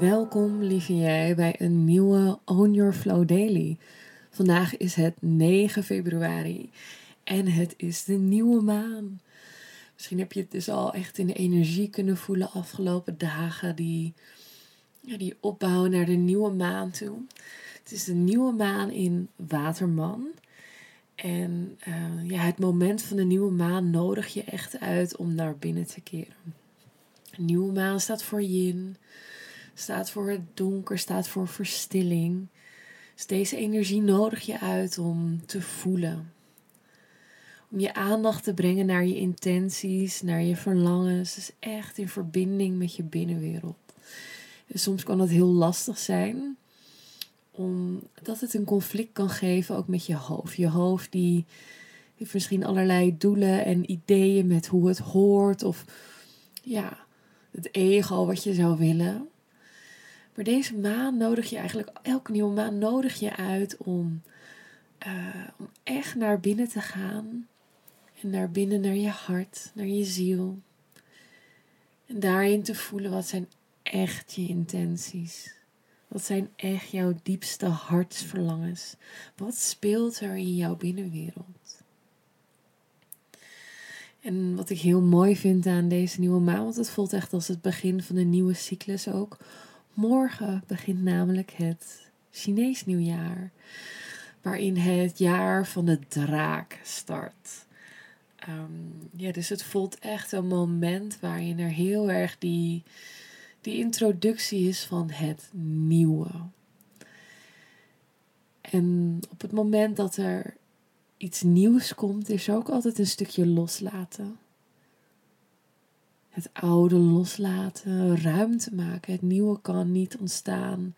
Welkom lieve jij bij een nieuwe Own Your Flow Daily. Vandaag is het 9 februari en het is de nieuwe maan. Misschien heb je het dus al echt in de energie kunnen voelen afgelopen dagen, die, die opbouw naar de nieuwe maan toe. Het is de nieuwe maan in Waterman. En uh, ja, het moment van de nieuwe maan nodig je echt uit om naar binnen te keren. De nieuwe maan staat voor yin staat voor het donker, staat voor verstilling. Dus deze energie nodig je uit om te voelen. Om je aandacht te brengen naar je intenties, naar je verlangens. Dus echt in verbinding met je binnenwereld. En soms kan het heel lastig zijn, omdat het een conflict kan geven ook met je hoofd. Je hoofd die heeft misschien allerlei doelen en ideeën met hoe het hoort of ja, het ego wat je zou willen. Maar deze maan nodig je eigenlijk, elke nieuwe maan nodig je uit om, uh, om echt naar binnen te gaan. En naar binnen, naar je hart, naar je ziel. En daarin te voelen wat zijn echt je intenties. Wat zijn echt jouw diepste hartsverlangens? Wat speelt er in jouw binnenwereld? En wat ik heel mooi vind aan deze nieuwe maan, want het voelt echt als het begin van een nieuwe cyclus ook Morgen begint namelijk het Chinees nieuwjaar, waarin het jaar van de draak start. Um, ja, dus het voelt echt een moment waarin er heel erg die, die introductie is van het nieuwe. En op het moment dat er iets nieuws komt, is ook altijd een stukje loslaten het oude loslaten, ruimte maken. Het nieuwe kan niet ontstaan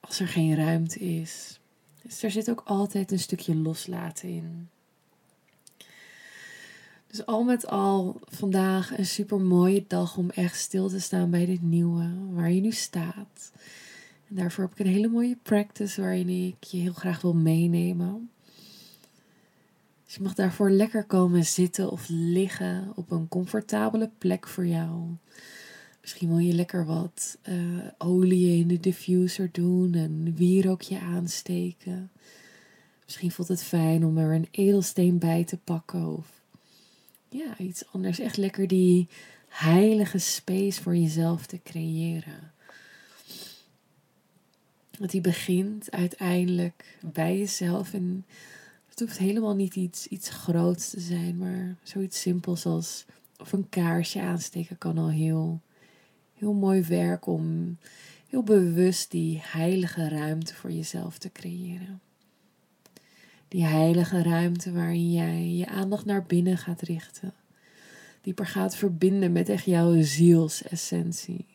als er geen ruimte is. Dus er zit ook altijd een stukje loslaten in. Dus al met al vandaag een super mooie dag om echt stil te staan bij dit nieuwe, waar je nu staat. En daarvoor heb ik een hele mooie practice waarin ik je heel graag wil meenemen. Dus je mag daarvoor lekker komen zitten of liggen op een comfortabele plek voor jou. Misschien wil je lekker wat uh, olie in de diffuser doen en wierookje aansteken. Misschien voelt het fijn om er een edelsteen bij te pakken of ja, iets anders. Echt lekker die heilige space voor jezelf te creëren. Want die begint uiteindelijk bij jezelf en het hoeft helemaal niet iets, iets groots te zijn, maar zoiets simpels als of een kaarsje aansteken kan al heel, heel mooi werken om heel bewust die heilige ruimte voor jezelf te creëren. Die heilige ruimte waarin jij je aandacht naar binnen gaat richten. Dieper gaat verbinden met echt jouw zielsessentie.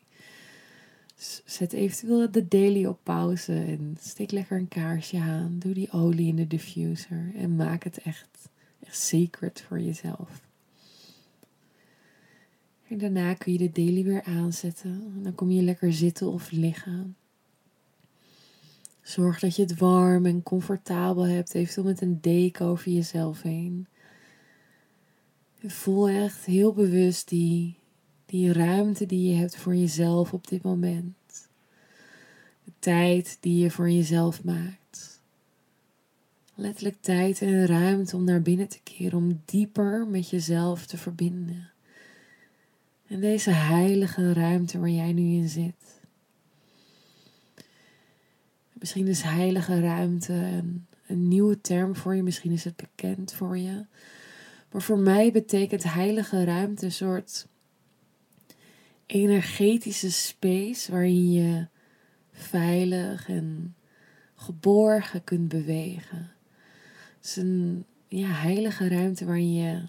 Zet eventueel de daily op pauze en steek lekker een kaarsje aan. Doe die olie in de diffuser en maak het echt, echt sacred voor jezelf. En daarna kun je de daily weer aanzetten. dan kom je lekker zitten of liggen. Zorg dat je het warm en comfortabel hebt, eventueel met een deken over jezelf heen. En voel echt heel bewust die die ruimte die je hebt voor jezelf op dit moment. De tijd die je voor jezelf maakt. Letterlijk tijd en ruimte om naar binnen te keren, om dieper met jezelf te verbinden. En deze heilige ruimte waar jij nu in zit. Misschien is heilige ruimte een, een nieuwe term voor je, misschien is het bekend voor je. Maar voor mij betekent heilige ruimte een soort energetische space waarin je veilig en geborgen kunt bewegen. Het is een ja, heilige ruimte waarin je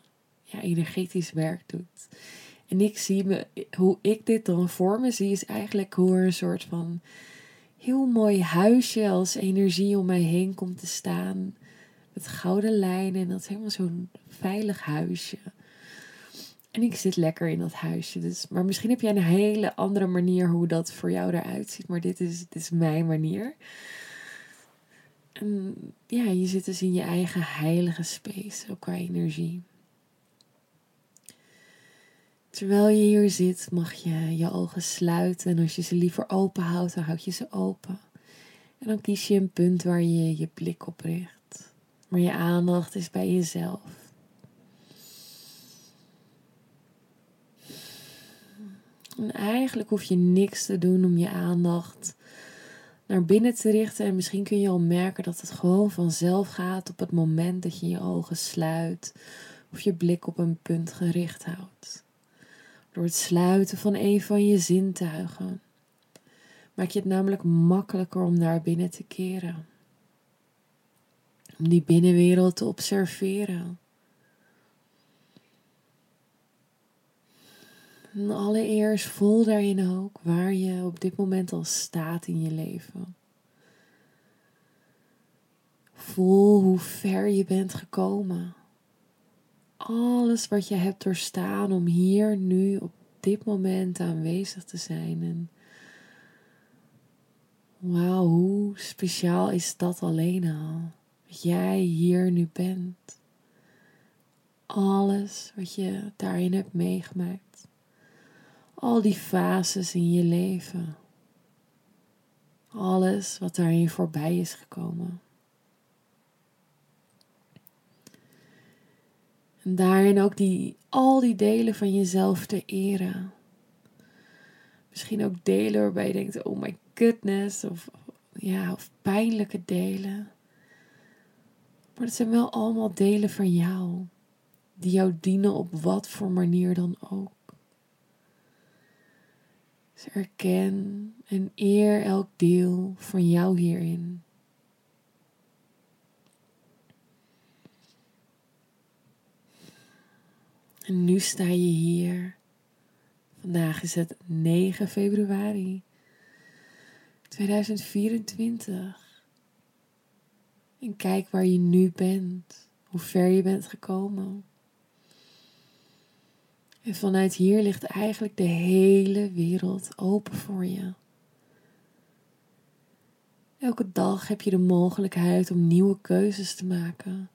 ja, energetisch werk doet. En ik zie me, hoe ik dit dan voor me zie, is eigenlijk hoe een soort van heel mooi huisje als energie om mij heen komt te staan. Met gouden lijnen en dat is helemaal zo'n veilig huisje. En ik zit lekker in dat huisje. Dus, maar misschien heb jij een hele andere manier hoe dat voor jou eruit ziet. Maar dit is, dit is mijn manier. En ja, je zit dus in je eigen heilige space, ook qua energie. Terwijl je hier zit, mag je je ogen sluiten. En als je ze liever open houdt, dan houd je ze open. En dan kies je een punt waar je je blik op richt. Maar je aandacht is bij jezelf. En eigenlijk hoef je niks te doen om je aandacht naar binnen te richten. En misschien kun je al merken dat het gewoon vanzelf gaat op het moment dat je je ogen sluit of je blik op een punt gericht houdt. Door het sluiten van een van je zintuigen maak je het namelijk makkelijker om naar binnen te keren. Om die binnenwereld te observeren. Allereerst voel daarin ook waar je op dit moment al staat in je leven. Voel hoe ver je bent gekomen. Alles wat je hebt doorstaan om hier nu op dit moment aanwezig te zijn. En wauw, hoe speciaal is dat alleen al? Dat jij hier nu bent. Alles wat je daarin hebt meegemaakt al die fases in je leven. Alles wat daarin voorbij is gekomen. En daarin ook die, al die delen van jezelf te eren. Misschien ook delen waarbij je denkt, oh my goodness, of, ja, of pijnlijke delen. Maar het zijn wel allemaal delen van jou, die jou dienen op wat voor manier dan ook. Erken en eer elk deel van jou hierin. En nu sta je hier. Vandaag is het 9 februari 2024. En kijk waar je nu bent, hoe ver je bent gekomen. En vanuit hier ligt eigenlijk de hele wereld open voor je. Elke dag heb je de mogelijkheid om nieuwe keuzes te maken.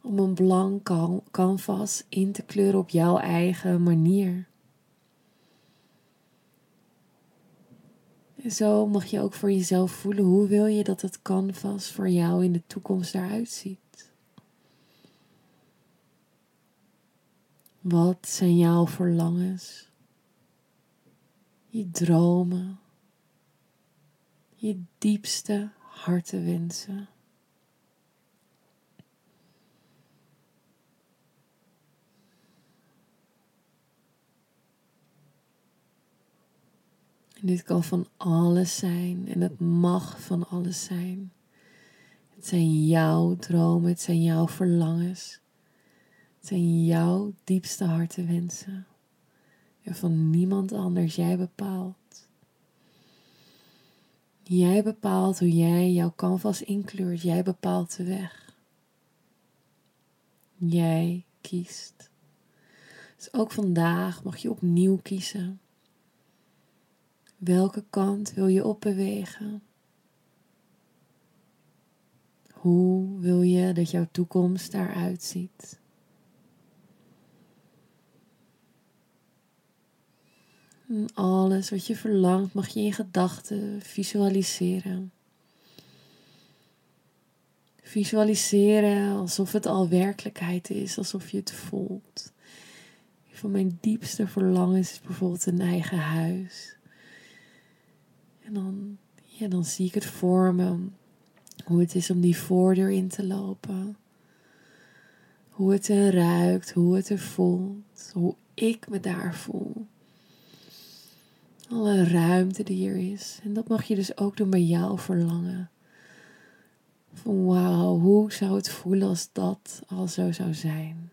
Om een blank canvas in te kleuren op jouw eigen manier. En zo mag je ook voor jezelf voelen hoe wil je dat het canvas voor jou in de toekomst eruit ziet. Wat zijn jouw verlangens? Je dromen, je diepste hartenwensen. En dit kan van alles zijn en het mag van alles zijn. Het zijn jouw dromen, het zijn jouw verlangens. Zijn jouw diepste hartenwensen. En van niemand anders. Jij bepaalt. Jij bepaalt hoe jij jouw canvas inkleurt. Jij bepaalt de weg. Jij kiest. Dus ook vandaag mag je opnieuw kiezen. Welke kant wil je opbewegen? Hoe wil je dat jouw toekomst eruit ziet? Alles wat je verlangt mag je in gedachten visualiseren. Visualiseren alsof het al werkelijkheid is, alsof je het voelt. Een van mijn diepste verlangens is bijvoorbeeld een eigen huis. En dan, ja, dan zie ik het voor me, hoe het is om die voordeur in te lopen. Hoe het er ruikt, hoe het er voelt, hoe ik me daar voel. Alle ruimte die er is. En dat mag je dus ook doen bij jouw verlangen. Van wauw, hoe zou het voelen als dat al zo zou zijn?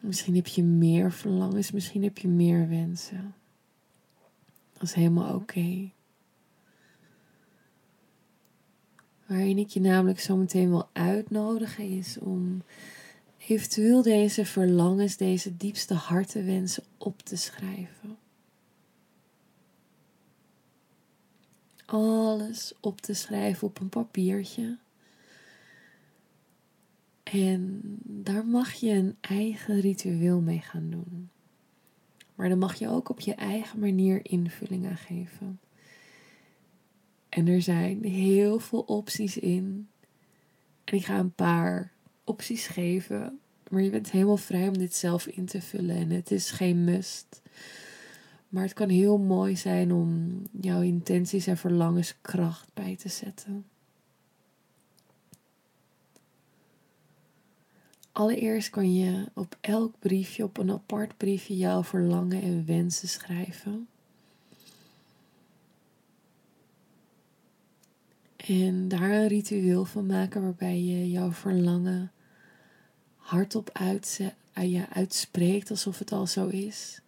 Misschien heb je meer verlangens, misschien heb je meer wensen. Dat is helemaal oké. Waarin ik je namelijk zo meteen wil uitnodigen is om eventueel deze verlangens, deze diepste hartenwensen op te schrijven. Alles op te schrijven op een papiertje. En daar mag je een eigen ritueel mee gaan doen. Maar dan mag je ook op je eigen manier invulling aan geven. En er zijn heel veel opties in. En ik ga een paar opties geven. Maar je bent helemaal vrij om dit zelf in te vullen. En het is geen must. Maar het kan heel mooi zijn om jouw intenties en verlangens kracht bij te zetten. Allereerst kan je op elk briefje, op een apart briefje, jouw verlangen en wensen schrijven. En daar een ritueel van maken waarbij je jouw verlangen hardop je uitspreekt alsof het al zo is.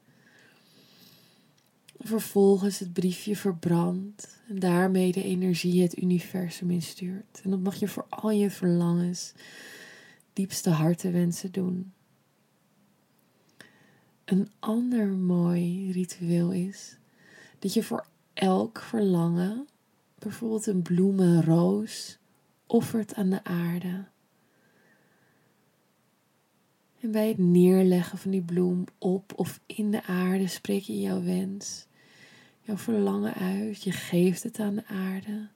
Vervolgens het briefje verbrandt en daarmee de energie het universum instuurt. En dat mag je voor al je verlangens, diepste hartenwensen doen. Een ander mooi ritueel is dat je voor elk verlangen bijvoorbeeld een bloemenroos offert aan de aarde. En bij het neerleggen van die bloem op of in de aarde spreek je jouw wens, jouw verlangen uit. Je geeft het aan de aarde.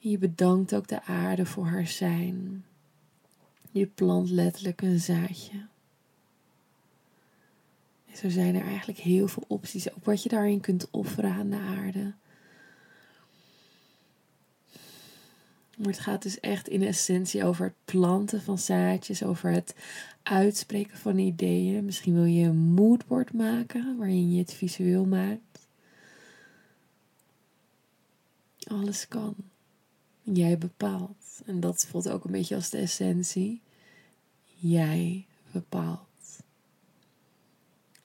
En je bedankt ook de aarde voor haar zijn. Je plant letterlijk een zaadje. En zo zijn er eigenlijk heel veel opties, ook wat je daarin kunt offeren aan de aarde. Maar het gaat dus echt in essentie over het planten van zaadjes, over het uitspreken van ideeën. Misschien wil je een moodboard maken waarin je het visueel maakt. Alles kan. Jij bepaalt. En dat voelt ook een beetje als de essentie. Jij bepaalt.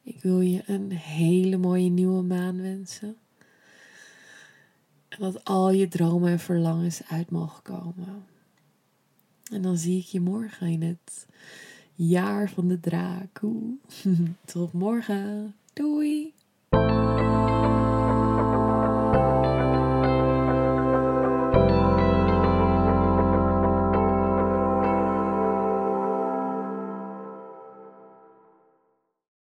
Ik wil je een hele mooie nieuwe maan wensen. Dat al je dromen en verlangens uit mogen komen. En dan zie ik je morgen in het jaar van de draak. Tot morgen. Doei.